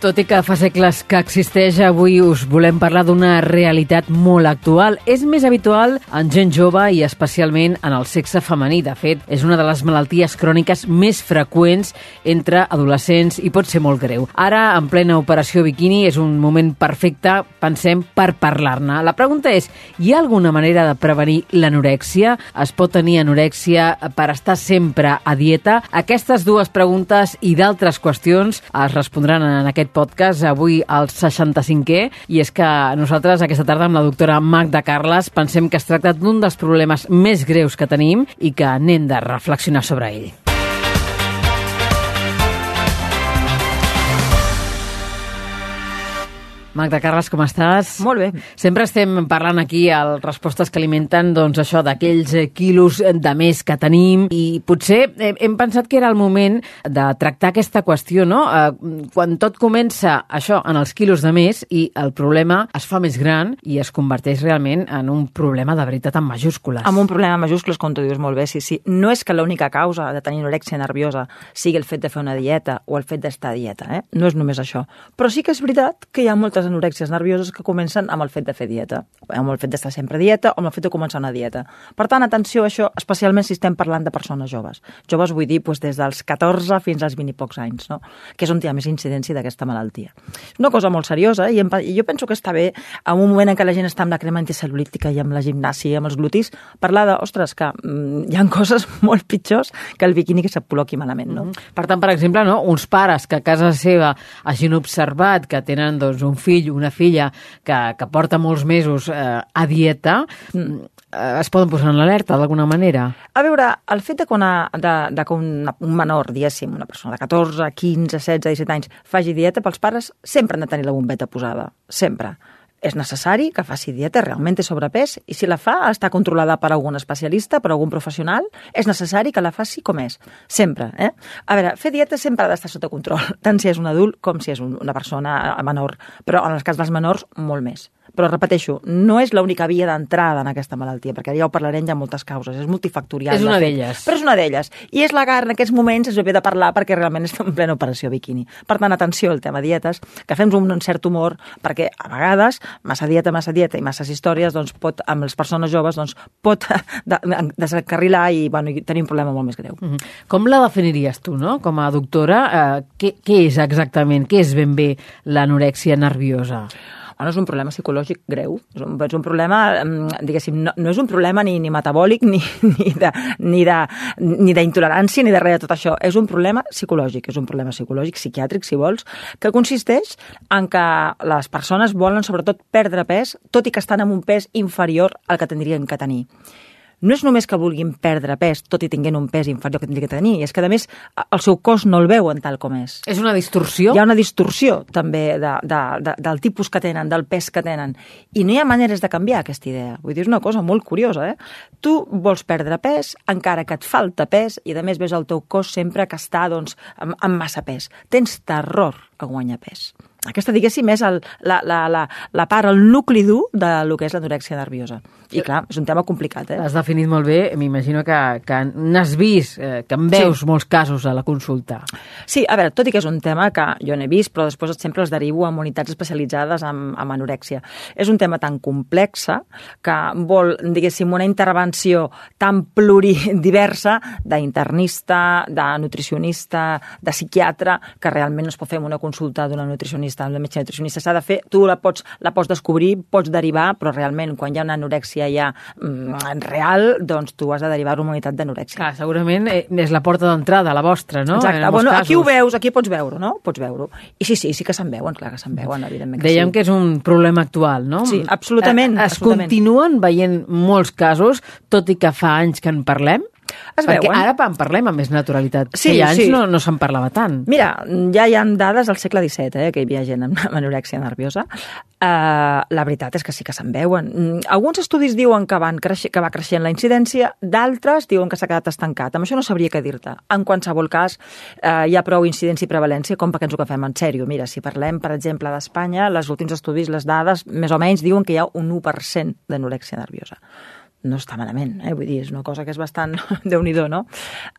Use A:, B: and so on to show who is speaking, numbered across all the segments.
A: Tot i que fa segles que existeix, avui us volem parlar d'una realitat molt actual. És més habitual en gent jove i especialment en el sexe femení. De fet, és una de les malalties cròniques més freqüents entre adolescents i pot ser molt greu. Ara, en plena operació biquini, és un moment perfecte, pensem, per parlar-ne. La pregunta és, hi ha alguna manera de prevenir l'anorèxia? Es pot tenir anorèxia per estar sempre a dieta? Aquestes dues preguntes i d'altres qüestions es respondran en aquest podcast, avui al 65è, i és que nosaltres aquesta tarda amb la doctora Magda Carles pensem que es tracta d'un dels problemes més greus que tenim i que n'hem de reflexionar sobre ell. Magda Carles, com estàs?
B: Molt bé.
A: Sempre estem parlant aquí al Respostes que alimenten doncs això d'aquells eh, quilos de més que tenim i potser hem pensat que era el moment de tractar aquesta qüestió, no? Eh, quan tot comença això en els quilos de més i el problema es fa més gran i es converteix realment en un problema de veritat en majúscules.
B: Amb un problema en majúscules, com tu dius molt bé, sí, sí. No és que l'única causa de tenir anorèxia nerviosa sigui el fet de fer una dieta o el fet d'estar a dieta, eh? No és només això. Però sí que és veritat que hi ha moltes anorèxies nervioses que comencen amb el fet de fer dieta, amb el fet d'estar sempre a dieta o amb el fet de començar una dieta. Per tant, atenció a això, especialment si estem parlant de persones joves. Joves vull dir doncs, des dels 14 fins als 20 i pocs anys, no? que és on hi ha més incidència d'aquesta malaltia. És una cosa molt seriosa i, i jo penso que està bé, en un moment en què la gent està amb la crema anticel·lulítica i amb la gimnàsia i amb els glutis, parlar de, ostres, que mm, hi han coses molt pitjors que el biquini que se't col·loqui malament. No? Mm
A: -hmm. Per tant, per exemple, no, uns pares que a casa seva hagin observat que tenen doncs, un fill, una filla que, que porta molts mesos eh, a dieta, mm, eh, es poden posar en l'alerta d'alguna manera?
B: A veure, el fet de que, una, de, de que un, un menor, diguéssim, una persona de 14, 15, 16, 17 anys, faci dieta, pels pares sempre han de tenir la bombeta posada, sempre és necessari que faci dieta, realment té sobrepès, i si la fa, està controlada per algun especialista, per algun professional, és necessari que la faci com és, sempre. Eh? A veure, fer dieta sempre ha d'estar sota control, tant si és un adult com si és una persona menor, però en el cas dels menors, molt més. Però repeteixo, no és l'única via d'entrada en aquesta malaltia, perquè ja ho parlarem, ha moltes causes, és multifactorial.
A: És una d'elles.
B: Però és una d'elles. I és la que en aquests moments es ve de parlar perquè realment estem en plena operació biquini. Per tant, atenció al tema dietes, que fem un, un cert humor, perquè a vegades massa dieta, massa dieta i masses històries, doncs pot, amb les persones joves, doncs pot descarrilar i, bueno, i tenir un problema molt més greu. Mm -hmm.
A: Com la definiries tu, no?, com a doctora? Eh, què, què és exactament, què és ben bé l'anorèxia nerviosa?
B: Bueno, és un problema psicològic greu. És un, és un problema, diguéssim, no, no és un problema ni, ni metabòlic, ni, ni de, ni de, ni d'intolerància, ni de res de tot això. És un problema psicològic, és un problema psicològic, psiquiàtric, si vols, que consisteix en que les persones volen sobretot perdre pes, tot i que estan en un pes inferior al que tindrien que tenir no és només que vulguin perdre pes, tot i tinguent un pes inferior que tindria que tenir, és que, a més, el seu cos no el veuen tal com és.
A: És una distorsió?
B: Hi ha una distorsió, també, de, de, de, del tipus que tenen, del pes que tenen. I no hi ha maneres de canviar aquesta idea. Vull dir, és una cosa molt curiosa, eh? Tu vols perdre pes, encara que et falta pes, i, a més, ves el teu cos sempre que està, doncs, amb, amb massa pes. Tens terror a guanyar pes. Aquesta, diguéssim, és el, la, la, la, la part, el nucli dur de lo que és l'anorèxia nerviosa. I clar, és un tema complicat, eh?
A: Has definit molt bé, m'imagino que, que n'has vist, eh, que en veus sí. molts casos a la consulta.
B: Sí, a veure, tot i que és un tema que jo n'he vist, però després sempre els derivo a unitats especialitzades en, en anorèxia. És un tema tan complexa que vol, diguéssim, una intervenció tan pluridiversa d'internista, de nutricionista, de psiquiatre, que realment no es pot fer una consulta d'una nutricionista nutricionista, la metge nutricionista s'ha de fer, tu la pots, la pots descobrir, pots derivar, però realment quan hi ha una anorèxia ja mm, real, doncs tu has de derivar a una unitat d'anorèxia.
A: Clar, segurament eh, és la porta d'entrada, la vostra, no?
B: Exacte, bueno, casos. aquí ho veus, aquí pots veure, no? Pots veure-ho. I sí, sí, sí que se'n veuen, clar que se'n veuen, evidentment
A: que Dèiem sí. que és un problema actual, no?
B: Sí, absolutament.
A: Eh, es
B: absolutament.
A: continuen veient molts casos, tot i que fa anys que en parlem?
B: Es
A: Perquè
B: veuen.
A: ara en parlem amb més naturalitat.
B: Sí,
A: Feia anys
B: sí.
A: no, no se'n parlava tant.
B: Mira, ja hi ha dades del segle XVII, eh, que hi havia gent amb, anorèxia nerviosa. Uh, la veritat és que sí que se'n veuen. Mm, Alguns estudis diuen que, van creixer, que va creixent la incidència, d'altres diuen que s'ha quedat estancat. Amb això no sabria què dir-te. En qualsevol cas, uh, hi ha prou incidència i prevalència com perquè ens ho agafem en sèrio. Mira, si parlem, per exemple, d'Espanya, els últims estudis, les dades, més o menys, diuen que hi ha un 1% d'anorèxia nerviosa no està malament, eh? vull dir, és una cosa que és bastant déu nhi no?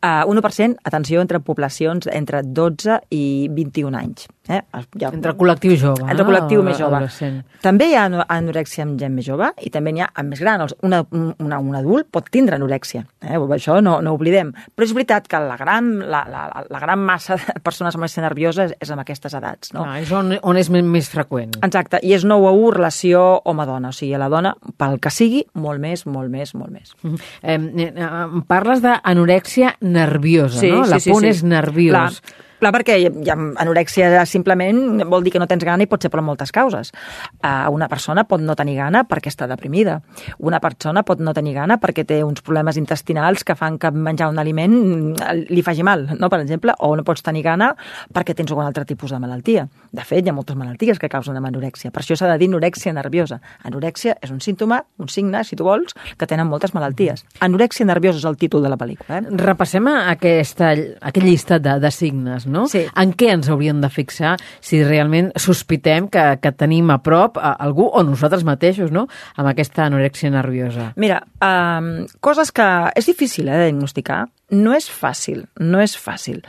B: Uh, 1%, atenció, entre poblacions entre 12 i 21 anys. Eh?
A: Entre el col·lectiu jove.
B: entre col·lectiu més jove.
A: Adolescent.
B: També hi ha ano- anorèxia amb gent més jove i també n'hi ha amb més gran. Una, una, un adult pot tindre anorèxia, eh? això no, no oblidem. Però és veritat que la gran, la, la, la gran massa de persones anorèxia nerviosa és, amb aquestes edats. No?
A: Ah, és on, on és més, més freqüent.
B: Exacte, i és 9 a 1 relació home-dona, o sigui, a la dona, pel que sigui, molt més, molt més, molt més.
A: Eh, eh, em parles d'anorèxia nerviosa, no? La punt és nerviós.
B: Clar, clar, perquè hi ha, anorèxia simplement vol dir que no tens gana i pot ser per moltes causes. Uh, una persona pot no tenir gana perquè està deprimida. Una persona pot no tenir gana perquè té uns problemes intestinals que fan que menjar un aliment mm, li faci mal, no? per exemple, o no pots tenir gana perquè tens algun altre tipus de malaltia. De fet, hi ha moltes malalties que causen anorèxia. Per això s'ha de dir anorèxia nerviosa. Anorèxia és un símptoma, un signe, si tu vols, que tenen moltes malalties. Anorèxia nerviosa és el títol de la pel·lícula. Eh?
A: Repassem aquesta, aquest llistat de, de signes, no?
B: Sí.
A: En què ens hauríem de fixar si realment sospitem que, que tenim a prop a algú o nosaltres mateixos, no?, amb aquesta anorèxia nerviosa.
B: Mira, um, coses que és difícil eh, de diagnosticar. No és fàcil, no és fàcil.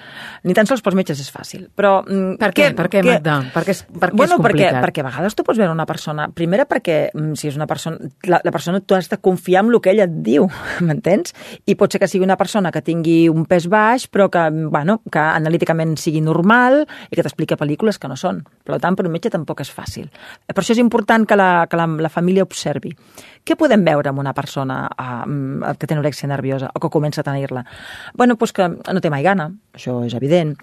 B: Ni tan sols pels metges és fàcil. Però, mm,
A: Per què, per què, Magda? Per què és, per què
B: bueno,
A: és complicat?
B: perquè, perquè a vegades tu pots veure una persona... Primera perquè mm, si és una persona... La, la persona tu has de confiar en el que ella et diu, m'entens? I pot ser que sigui una persona que tingui un pes baix, però que, bueno, que analíticament sigui normal i que t'explica pel·lícules que no són. Per tant, per un metge tampoc és fàcil. Per això és important que la, que la, la família observi. Què podem veure en una persona uh, que té anorèxia nerviosa o que comença a tenir-la? Bueno, doncs que no té mai gana, això és evident,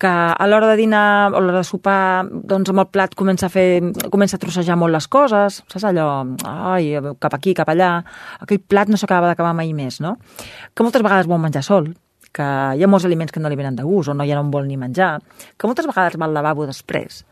B: que a l'hora de dinar o a l'hora de sopar, doncs amb el plat comença a fer, comença a trossejar molt les coses, saps allò, ai, cap aquí, cap allà, aquell plat no s'acaba d'acabar mai més, no? Que moltes vegades vol menjar sol, que hi ha molts aliments que no li venen de gust o no ja no en vol ni menjar, que moltes vegades va al lavabo després,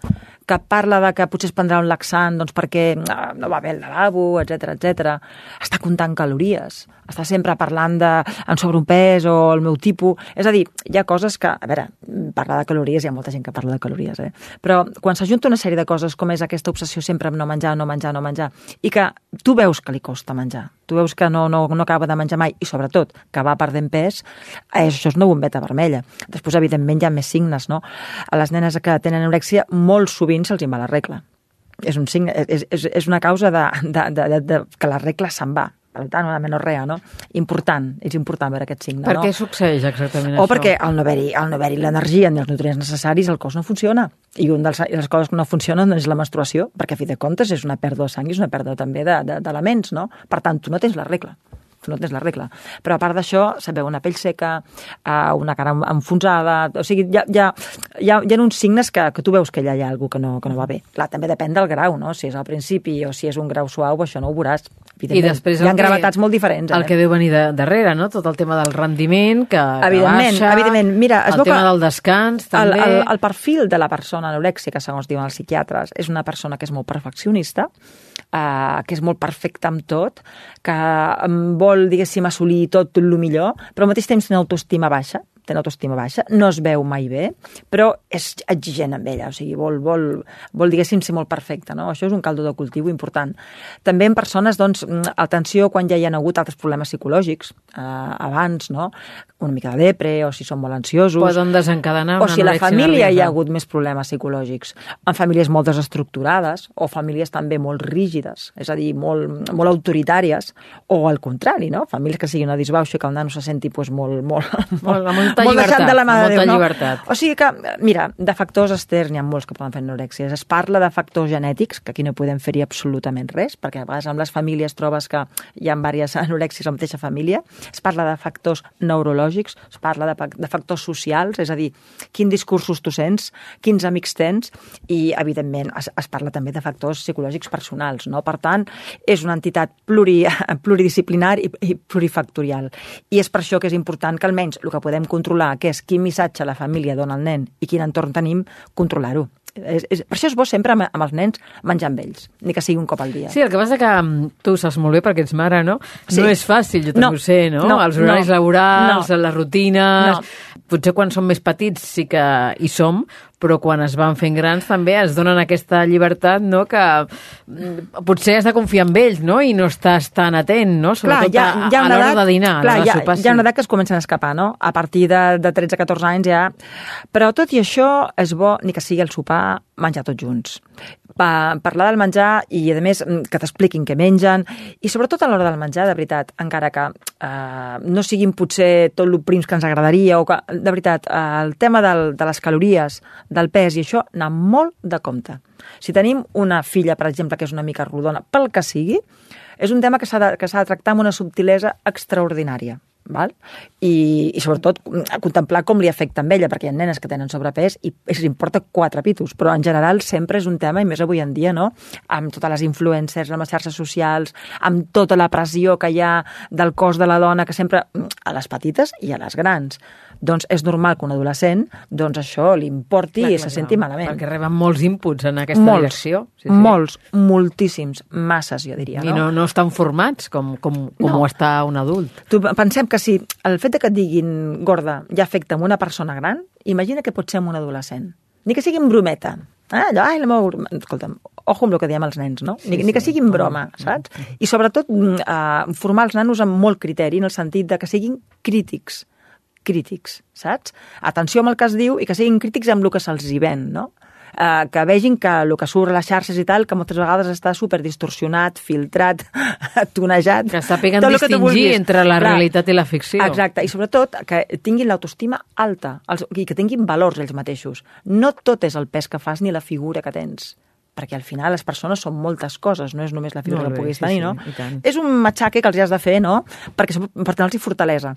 B: que parla de que potser es prendrà un laxant doncs perquè ah, no va bé al lavabo, etc etc. Està comptant calories, està sempre parlant de en sobre un pes o el meu tipus. És a dir, hi ha coses que, a veure, parlar de calories, hi ha molta gent que parla de calories, eh? però quan s'ajunta una sèrie de coses com és aquesta obsessió sempre amb no menjar, no menjar, no menjar, i que tu veus que li costa menjar, tu veus que no, no, no acaba de menjar mai, i sobretot que va perdent pes, eh, això és una bombeta vermella. Després, evidentment, hi ha més signes, no? A les nenes que tenen anorèxia, molt sovint se'ls en va la regla. És, un signe, és, és, és una causa de, de, de, de, de que la regla se'n va. Per tant, una menorrea, no? Important, és important veure aquest signe,
A: Per
B: no?
A: què succeeix exactament
B: O
A: això?
B: perquè al no haver-hi no haver l'energia ni els nutrients necessaris, el cos no funciona. I un dels, les coses que no funcionen és la menstruació, perquè a fi de comptes és una pèrdua de sang i és una pèrdua també de- de- d'elements, no? Per tant, tu no tens la regla tu no tens la regla. Però a part d'això, se veu una pell seca, eh, una cara enfonsada... O sigui, hi ha, hi ha, hi ha, hi ha uns signes que, que tu veus que allà hi ha alguna que no, que no va bé. Clar, també depèn del grau, no? Si és al principi o si és un grau suau, això no ho veuràs.
A: I després
B: hi ha
A: el que-
B: gravetats molt diferents.
A: El
B: eh?
A: que deu venir de, darrere, no? Tot el tema del rendiment, que, que
B: Evidentment,
A: baixa,
B: evidentment. Mira, es
A: el tema
B: que
A: del descans,
B: el,
A: també...
B: el, el perfil de la persona anorèxica, segons diuen els psiquiatres, és una persona que és molt perfeccionista, eh, que és molt perfecta amb tot, que vol, diguéssim, assolir tot el millor, però al mateix temps té una autoestima baixa, té una autoestima baixa, no es veu mai bé, però és exigent amb ella, o sigui, vol, vol, vol diguéssim, ser molt perfecta, no? Això és un caldo de cultiu important. També en persones, doncs, mm, atenció quan ja hi ha hagut altres problemes psicològics, eh, abans, no? Una mica de depre, o si són molt ansiosos...
A: Poden desencadenar
B: O
A: una
B: si a la família hi
A: nerviosa.
B: ha hagut més problemes psicològics, en famílies molt desestructurades o famílies també molt rígides, és a dir, molt, molt autoritàries, o al contrari, no? famílies que siguin una disbauxa i que el nano se senti pues, molt, molt, molt,
A: Molt, Molta
B: molt
A: llibertat,
B: de la mà de Déu, no?
A: llibertat.
B: O sigui que, mira, de factors externs n'hi ha molts que poden fer anorèxies. Es parla de factors genètics, que aquí no podem fer-hi absolutament res, perquè a vegades amb les famílies trobes que hi ha diverses anorèxies a la mateixa família. Es parla de factors neurològics, es parla de, de factors socials, és a dir, quins discursos tu sents, quins amics tens, i, evidentment, es, es parla també de factors psicològics personals, no? Per tant, és una entitat pluri, pluridisciplinar i, i plurifactorial. I és per això que és important que almenys el que podem controlar, que és quin missatge la família dona al nen i quin entorn tenim, controlar-ho. És, és, per això és bo sempre amb, amb els nens menjar amb ells, ni que sigui un cop al dia.
A: Sí, el que passa que mm, tu ho saps molt bé perquè ets mare, no?
B: Sí.
A: No és fàcil, jo també
B: No,
A: ho sé, no?
B: no,
A: Els horaris
B: no,
A: laborals,
B: no.
A: les rutines...
B: No.
A: Potser quan som més petits sí que hi som, però quan es van fent grans també es donen aquesta llibertat, no?, que mm, potser has de confiar en ells, no?, i no estàs tan atent, no?, sobretot a, a l'hora de dinar,
B: clar,
A: a l'hora
B: hi,
A: de
B: ha,
A: sopar.
B: hi ha
A: sí.
B: una edat que es comencen a escapar, no? A partir de, de 13-14 anys ja... Però tot i això és bo, ni que sigui el sopar, menjar tots junts. Pa, parlar del menjar i, a més, mm, que t'expliquin què mengen i, sobretot, a l'hora del menjar, de veritat, encara que eh, no siguin potser tot el prims que ens agradaria o que, de veritat, eh, el tema del, de les calories, del pes i això, anar molt de compte. Si tenim una filla, per exemple, que és una mica rodona, pel que sigui, és un tema que s'ha de, que de tractar amb una subtilesa extraordinària. Val? I, i sobretot a contemplar com li afecta amb ella, perquè hi ha nenes que tenen sobrepès i els importa quatre pitos, però en general sempre és un tema, i més avui en dia, no? amb totes les influencers, amb les xarxes socials, amb tota la pressió que hi ha del cos de la dona, que sempre a les petites i a les grans. Doncs és normal que un adolescent doncs això li importi
A: Clar,
B: i
A: clar,
B: se
A: clar,
B: senti malament.
A: Perquè reben molts inputs en aquesta
B: molts,
A: direcció.
B: molts, moltíssims, masses, jo diria.
A: I no, no estan formats com, com, com
B: No.
A: ho està un adult.
B: Tu pensem que si el fet de que et diguin gorda ja afecta amb una persona gran, imagina que pot ser un adolescent. Ni que sigui en brometa. Eh? Allò, ai, la meva... Escolta'm, ojo amb el que diem els nens, no? Ni,
A: Sí,
B: ni que
A: sí.
B: sigui en broma, saps? I sobretot mm, eh, formar els nanos amb molt criteri, en el sentit de que siguin crítics crítics, saps? Atenció amb el que es diu i que siguin crítics amb el que se'ls hi ven, no? Eh, que vegin que el que surt a les xarxes i tal, que moltes vegades està super distorsionat, filtrat, tonejat...
A: Que sàpiguen distingir entre la
B: Clar.
A: realitat i la ficció.
B: Exacte, i sobretot que tinguin l'autoestima alta els, i que tinguin valors ells mateixos. No tot és el pes que fas ni la figura que tens perquè al final les persones són moltes coses, no és només la figura que puguis
A: sí,
B: tenir,
A: sí,
B: no? És un matxaque que els has de fer, no?, perquè, per donar-los fortalesa.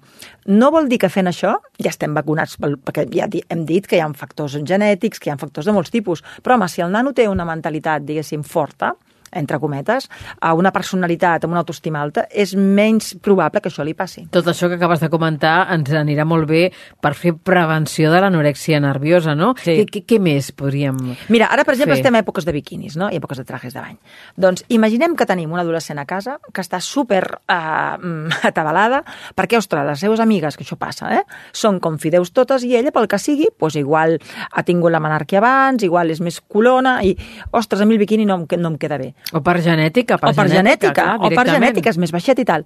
B: No vol dir que fent això ja estem vacunats, perquè ja hem dit que hi ha factors genètics, que hi ha factors de molts tipus, però home, si el nano té una mentalitat, diguéssim, forta, entre cometes, a una personalitat amb una autoestima alta, és menys probable que això li passi.
A: Tot això que acabes de comentar ens anirà molt bé per fer prevenció de l'anorèxia nerviosa, no?
B: Sí.
A: Què, què, què més podríem...
B: Mira, ara, per exemple,
A: fer?
B: estem a èpoques de biquinis, no? I èpoques de trajes de bany. Doncs imaginem que tenim una adolescent a casa que està super eh, atabalada perquè, ostres, les seves amigues, que això passa, eh? Són com fideus totes i ella, pel que sigui, doncs igual ha tingut la menarquia abans, igual és més colona i, ostres, a mi el biquini no, no em queda bé.
A: O per genètica, per
B: o per genètica,
A: clar,
B: o per genètica, és més baixet i tal.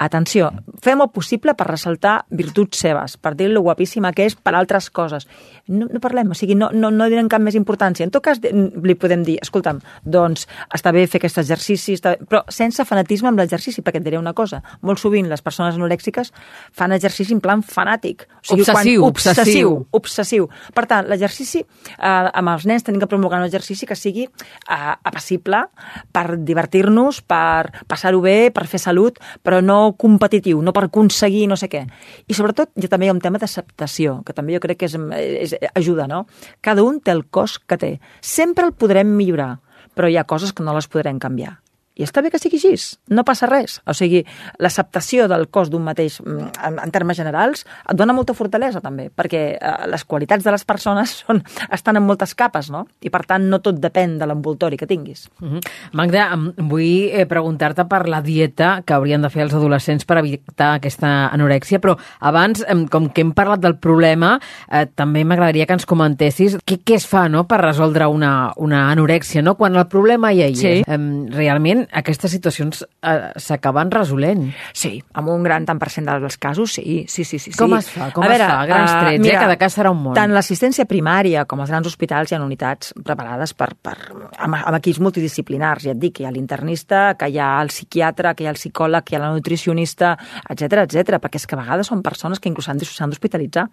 B: Atenció, fem el possible per ressaltar virtuts seves, per dir lo guapíssima que és per altres coses. No, no parlem, o sigui, no, no, no donem cap més importància. En tot cas, li podem dir, escolta'm, doncs està bé fer aquest exercici, està bé, però sense fanatisme amb l'exercici, perquè et diré una cosa, molt sovint les persones anorèxiques fan exercici en plan fanàtic. O
A: Obsessiu,
B: quan,
A: obsessiu.
B: obsessiu. Obsessiu. Per tant, l'exercici, eh, amb els nens tenim que promulgar un exercici que sigui eh, apassible per divertir-nos, per passar-ho bé, per fer salut, però no competitiu, no per aconseguir no sé què. I sobretot ja també hi ha un tema d'acceptació, que també jo crec que és, és, ajuda, no? Cada un té el cos que té. Sempre el podrem millorar, però hi ha coses que no les podrem canviar. I està bé que sigui així, no passa res. O sigui, l'acceptació del cos d'un mateix, mm, en, en termes generals, et dona molta fortalesa també, perquè eh, les qualitats de les persones són, estan en moltes capes, no? I per tant no tot depèn de l'envoltori que tinguis.
A: Mhm. Magda, em- vull eh, preguntar-te per la dieta que haurien de fer els adolescents per evitar aquesta anorèxia, però abans, com que hem parlat del problema, eh, també m'agradaria que ens comentessis què, què es fa no, per resoldre una, una anorèxia, no? quan el problema ja hi
B: Sí.
A: és. Em, realment, aquestes situacions eh, s'acaben resolent.
B: Sí, amb un gran tant per cent dels casos, sí, sí, sí. sí
A: Com
B: sí.
A: es fa? Com es fa? Grans
B: eh,
A: trets, eh? Cada cas serà un món.
B: Tant l'assistència primària com els grans hospitals hi ha unitats preparades per, per, amb, amb equips multidisciplinars, ja et dic, que hi ha l'internista, que hi ha el psiquiatre, que hi ha el psicòleg, que hi ha la nutricionista, etc etc, perquè és que a vegades són persones que inclús s'han d'hospitalitzar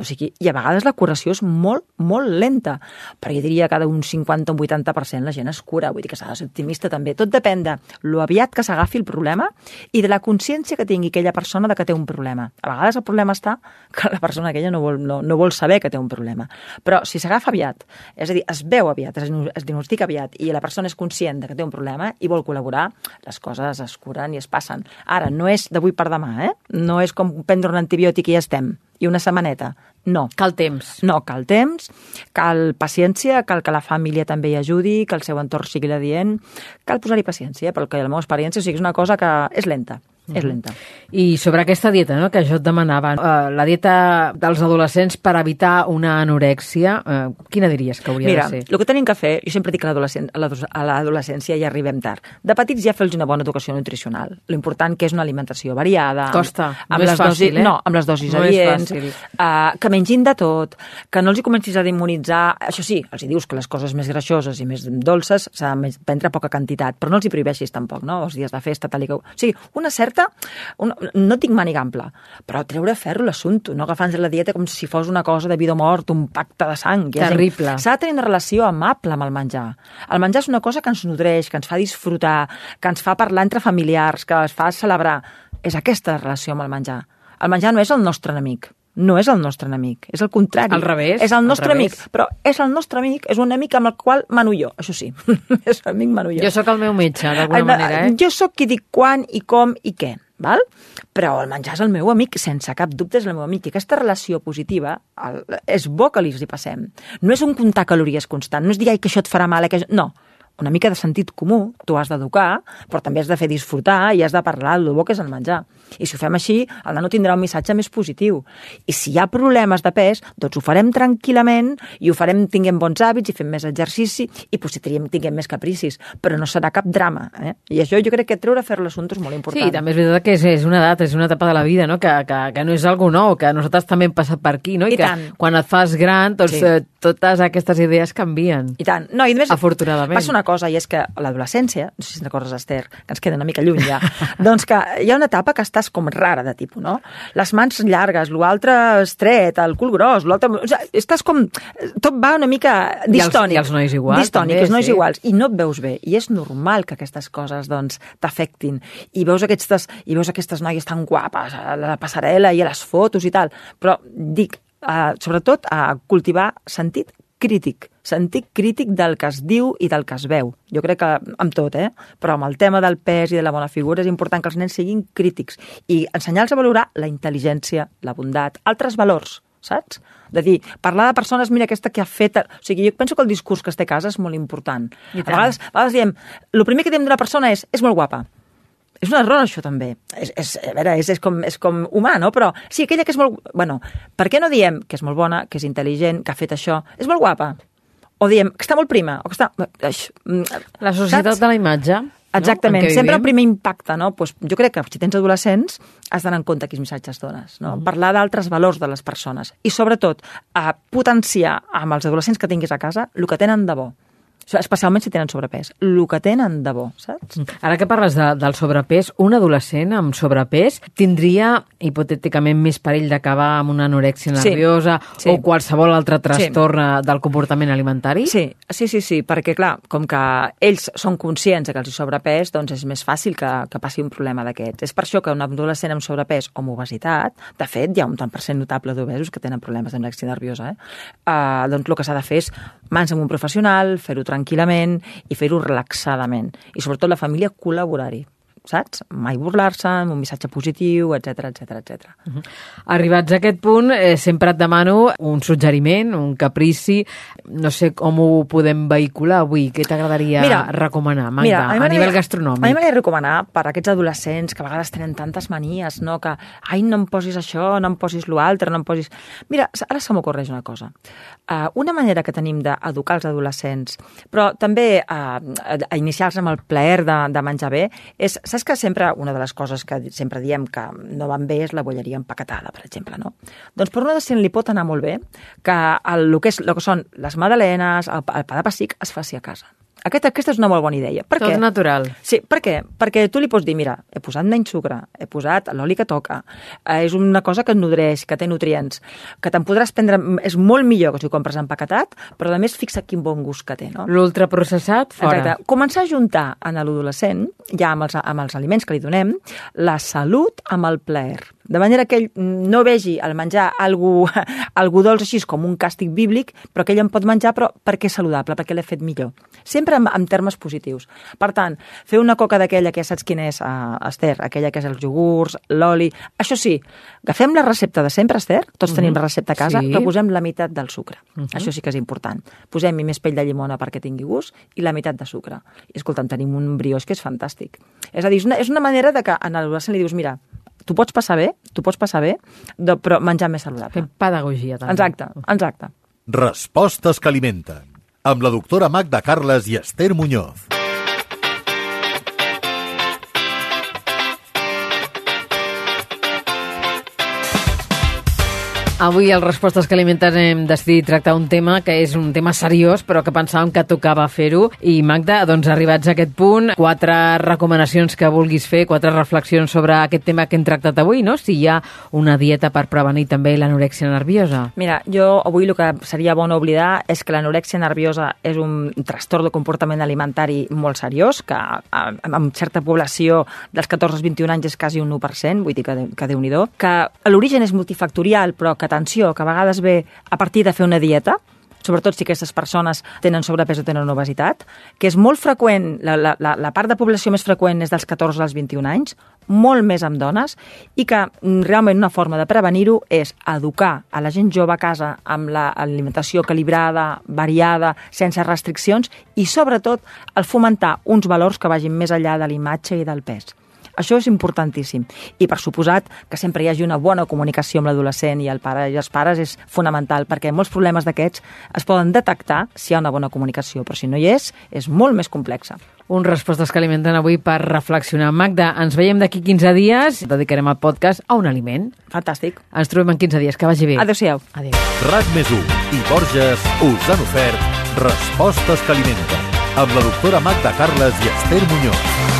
B: O sigui, I a vegades la curació és molt, molt lenta. Però jo diria que d'un 50 o un 80% la gent es cura. Vull dir que s'ha de ser optimista també. Tot depèn de lo aviat que s'agafi el problema i de la consciència que tingui aquella persona de que té un problema. A vegades el problema està que la persona aquella no vol, no, no vol saber que té un problema. Però si s'agafa aviat, és a dir, es veu aviat, es, es diagnostica aviat i la persona és conscient de que té un problema i vol col·laborar, les coses es curen i es passen. Ara, no és d'avui per demà, eh? No és com prendre un antibiòtic i ja estem i una setmaneta. No.
A: Cal temps.
B: No, cal temps, cal paciència, cal que la família també hi ajudi, que el seu entorn sigui la dient, cal posar-hi paciència, perquè la meva experiència o sigui, és una cosa que és lenta és lenta.
A: I sobre aquesta dieta, no?, que jo et demanava, uh, la dieta dels adolescents per evitar una anorèxia, uh, quina diries que hauria
B: Mira,
A: de ser?
B: el que tenim que fer, jo sempre dic que a l'adolescència ja arribem tard. De petits ja fer-los una bona educació nutricional. L'important que és una alimentació variada.
A: Costa,
B: amb
A: no
B: les
A: és fàcil,
B: dosis,
A: eh?
B: No, amb les dosis
A: no
B: adients, uh, que mengin de tot, que no els hi comencis a demonitzar. Això sí, els hi dius que les coses més greixoses i més dolces s'ha de prendre poca quantitat, però no els hi prohibeixis tampoc, no? Els dies de festa, tal i que... O sigui, una certa... Una, no tinc màniga ampla, però treure ferro l'assumpte, no agafant la dieta com si fos una cosa de vida o mort, un pacte de sang.
A: Terrible.
B: S'ha de tenir una relació amable amb el menjar. El menjar és una cosa que ens nodreix, que ens fa disfrutar, que ens fa parlar entre familiars, que ens fa celebrar. És aquesta relació amb el menjar. El menjar no és el nostre enemic, no és el nostre enemic, és el contrari.
A: Al revés.
B: És el nostre
A: amic,
B: però és el nostre amic, és un amic amb el qual mano jo, això sí. és amic mano jo.
A: Jo sóc el meu metge, d'alguna manera, eh?
B: Jo sóc qui dic quan i com i què val? però el menjar és el meu amic, sense cap dubte és el meu amic. I aquesta relació positiva el, és bo que li passem. No és un comptar calories constant, no és dir que això et farà mal, que... no, una mica de sentit comú, tu has d'educar, però també has de fer disfrutar i has de parlar del bo que és el menjar. I si ho fem així, el nano tindrà un missatge més positiu. I si hi ha problemes de pes, doncs ho farem tranquil·lament i ho farem tinguem bons hàbits i fem més exercici i potser tinguem, més capricis, però no serà cap drama. Eh? I això jo crec que treure a fer l'assumpte és molt important.
A: Sí, també és veritat que és, és una edat, és una etapa de la vida, no? que, que, que no és algo nou, que nosaltres també hem passat per aquí, no?
B: I,
A: I que
B: tant.
A: quan et fas gran, doncs sí. eh, totes aquestes idees canvien.
B: I tant. No, i més,
A: Afortunadament.
B: Passa una cosa, i és que l'adolescència, no sé si recordes, Esther, que ens queda una mica lluny ja, doncs que hi ha una etapa que estàs com rara de tipus, no? Les mans llargues, l'altre estret, el cul gros, l'altre... O sigui, estàs com... Tot va una mica distònic.
A: I els, i els nois iguals.
B: Distònic,
A: també,
B: els nois
A: sí.
B: iguals. I no et veus bé. I és normal que aquestes coses, doncs, t'afectin. I veus aquestes, i veus aquestes noies tan guapes a la passarel·la i a les fotos i tal. Però dic, uh, sobretot, a cultivar sentit crític, sentit crític del que es diu i del que es veu. Jo crec que amb tot, eh? Però amb el tema del pes i de la bona figura és important que els nens siguin crítics i ensenyar-los a valorar la intel·ligència, la bondat, altres valors, saps? De dir, parlar de persones, mira aquesta que ha fet... O sigui, jo penso que el discurs que es té a casa és molt important. A vegades, a vegades diem, el primer que diem d'una persona és, és molt guapa. És un error, això, també. És, és, a veure, és, és, com, és com humà, no? Però sí, aquella que és molt... Bueno, per què no diem que és molt bona, que és intel·ligent, que ha fet això? És molt guapa. O diem que està molt prima, o que està... Així,
A: La societat
B: saps?
A: de la imatge.
B: Exactament,
A: no?
B: Sempre el primer impacte, no? Pues jo crec que si tens adolescents has d'anar en compte quins missatges dones, no?
A: Mm.
B: Parlar d'altres valors de les persones i sobretot a potenciar amb els adolescents que tinguis a casa el que tenen de bo especialment si tenen sobrepès, el que tenen de bo, saps?
A: Ara que parles de, del sobrepès, un adolescent amb sobrepès tindria hipotèticament més perill d'acabar amb una anorèxia
B: Sí,
A: nerviosa
B: sí.
A: o qualsevol altre trastorn sí. del comportament alimentari?
B: Sí, sí, sí, sí, perquè clar, com que ells són conscients que els hi sobrepès, doncs és més fàcil que, que passi un problema d'aquests. És per això que un adolescent amb sobrepès o amb obesitat, de fet, hi ha un tant per cent notable d'obesos que tenen problemes d'anorèxia nerviosa, eh? Uh, doncs el que s'ha de fer és mans amb un professional, fer-ho tranquil·lament i fer-ho relaxadament. I sobretot la família col·laborar-hi saps? Mai burlar-se, amb un missatge positiu, etc etc etc.
A: Arribats a aquest punt, eh, sempre et demano un suggeriment, un caprici, no sé com ho podem vehicular avui, què t'agradaria recomanar, Magda,
B: mira,
A: a, a nivell gastronòmic?
B: A mi m'agradaria recomanar per aquests adolescents que a vegades tenen tantes manies, no? que ai, no em posis això, no em posis l'altre, no em posis... Mira, ara se m'ocorreix una cosa. Uh, una manera que tenim d'educar els adolescents, però també uh, a, a iniciar-los amb el plaer de, de menjar bé, és, saps que sempre una de les coses que sempre diem que no van bé és la bolleria empaquetada, per exemple, no? Doncs per un adolescent li pot anar molt bé que el, el, que, és, el que són les madalenes, el, el pa de pessic, es faci a casa Aquesta, aquesta és una molt bona idea. Per
A: Tot
B: què?
A: natural.
B: Sí, per què? Perquè tu li pots dir, mira, he posat menys sucre, he posat l'oli que toca, eh, és una cosa que et nodreix, que té nutrients, que te'n podràs prendre... És molt millor que si ho compres empaquetat, però a més fixa quin bon gust que té, no?
A: L'ultraprocessat, fora.
B: Exacte. Començar a juntar en l'adolescent, ja amb els, amb els aliments que li donem, la salut amb el plaer. De manera que ell no vegi el menjar algú, algú dolç així com un càstig bíblic, però que ell en pot menjar però perquè és saludable, perquè l'he fet millor. Sempre en, en termes positius. Per tant, fer una coca d'aquella que ja saps quina és, uh, Esther, aquella que és els iogurts, l'oli... Això sí, agafem la recepta de sempre, Esther, tots tenim la recepta a casa,
A: Sí.
B: però posem la meitat del sucre. Això sí que és important. Posem-hi més pell de llimona perquè tingui gust i la meitat de sucre. I escolta'm, tenim un brioix que és fantàstic. És a dir, és una, és una manera de que a l'adolescent li dius, mira, tu pots passar bé, tu pots passar bé, de, però menjar més saludable.
A: Fem pedagogia, també.
B: Exacte, exacte.
C: Respostes que alimenten. Amb la doctora Magda Carles i Esther Muñoz.
A: Avui als Respostes que alimenten hem decidit tractar un tema que és un tema seriós, però que pensàvem que tocava fer-ho. I Magda, doncs arribats a aquest punt, quatre recomanacions que vulguis fer, quatre reflexions sobre aquest tema que hem tractat avui, no? Si hi ha una dieta per prevenir també l'anorèxia nerviosa.
B: Mira, jo avui el que seria bo no oblidar és que l'anorèxia nerviosa és un trastorn de comportament alimentari molt seriós, que amb certa població dels 14 als 21 anys és quasi un 1%, vull dir que, que déu-n'hi-do, que l'origen és multifactorial, però que atenció, que a vegades ve a partir de fer una dieta, sobretot si aquestes persones tenen sobrepès o tenen obesitat, que és molt freqüent, la, la, la part de població més freqüent és dels 14 als 21 anys, molt més amb dones, i que mm, realment una forma de prevenir-ho és educar a la gent jove a casa amb l'alimentació equilibrada, variada, sense restriccions, i sobretot el fomentar uns valors que vagin més enllà de l'imatge i del pes. Això és importantíssim. I, per suposat, que sempre hi hagi una bona comunicació amb l'adolescent i el pare i els pares és fonamental, perquè molts problemes d'aquests es poden detectar si hi ha una bona comunicació, però si no hi és, és molt més complexa.
A: Un respostes que alimenten avui per reflexionar. Magda, ens veiem d'aquí 15 dies. Dedicarem el podcast a un aliment.
B: Fantàstic.
A: Ens trobem en 15 dies. Que vagi bé.
B: Adéu-siau.
A: Adéu.
C: RAC més 1 i Borges us han ofert Respostes que alimenten amb la doctora Magda Carles i Esther Muñoz.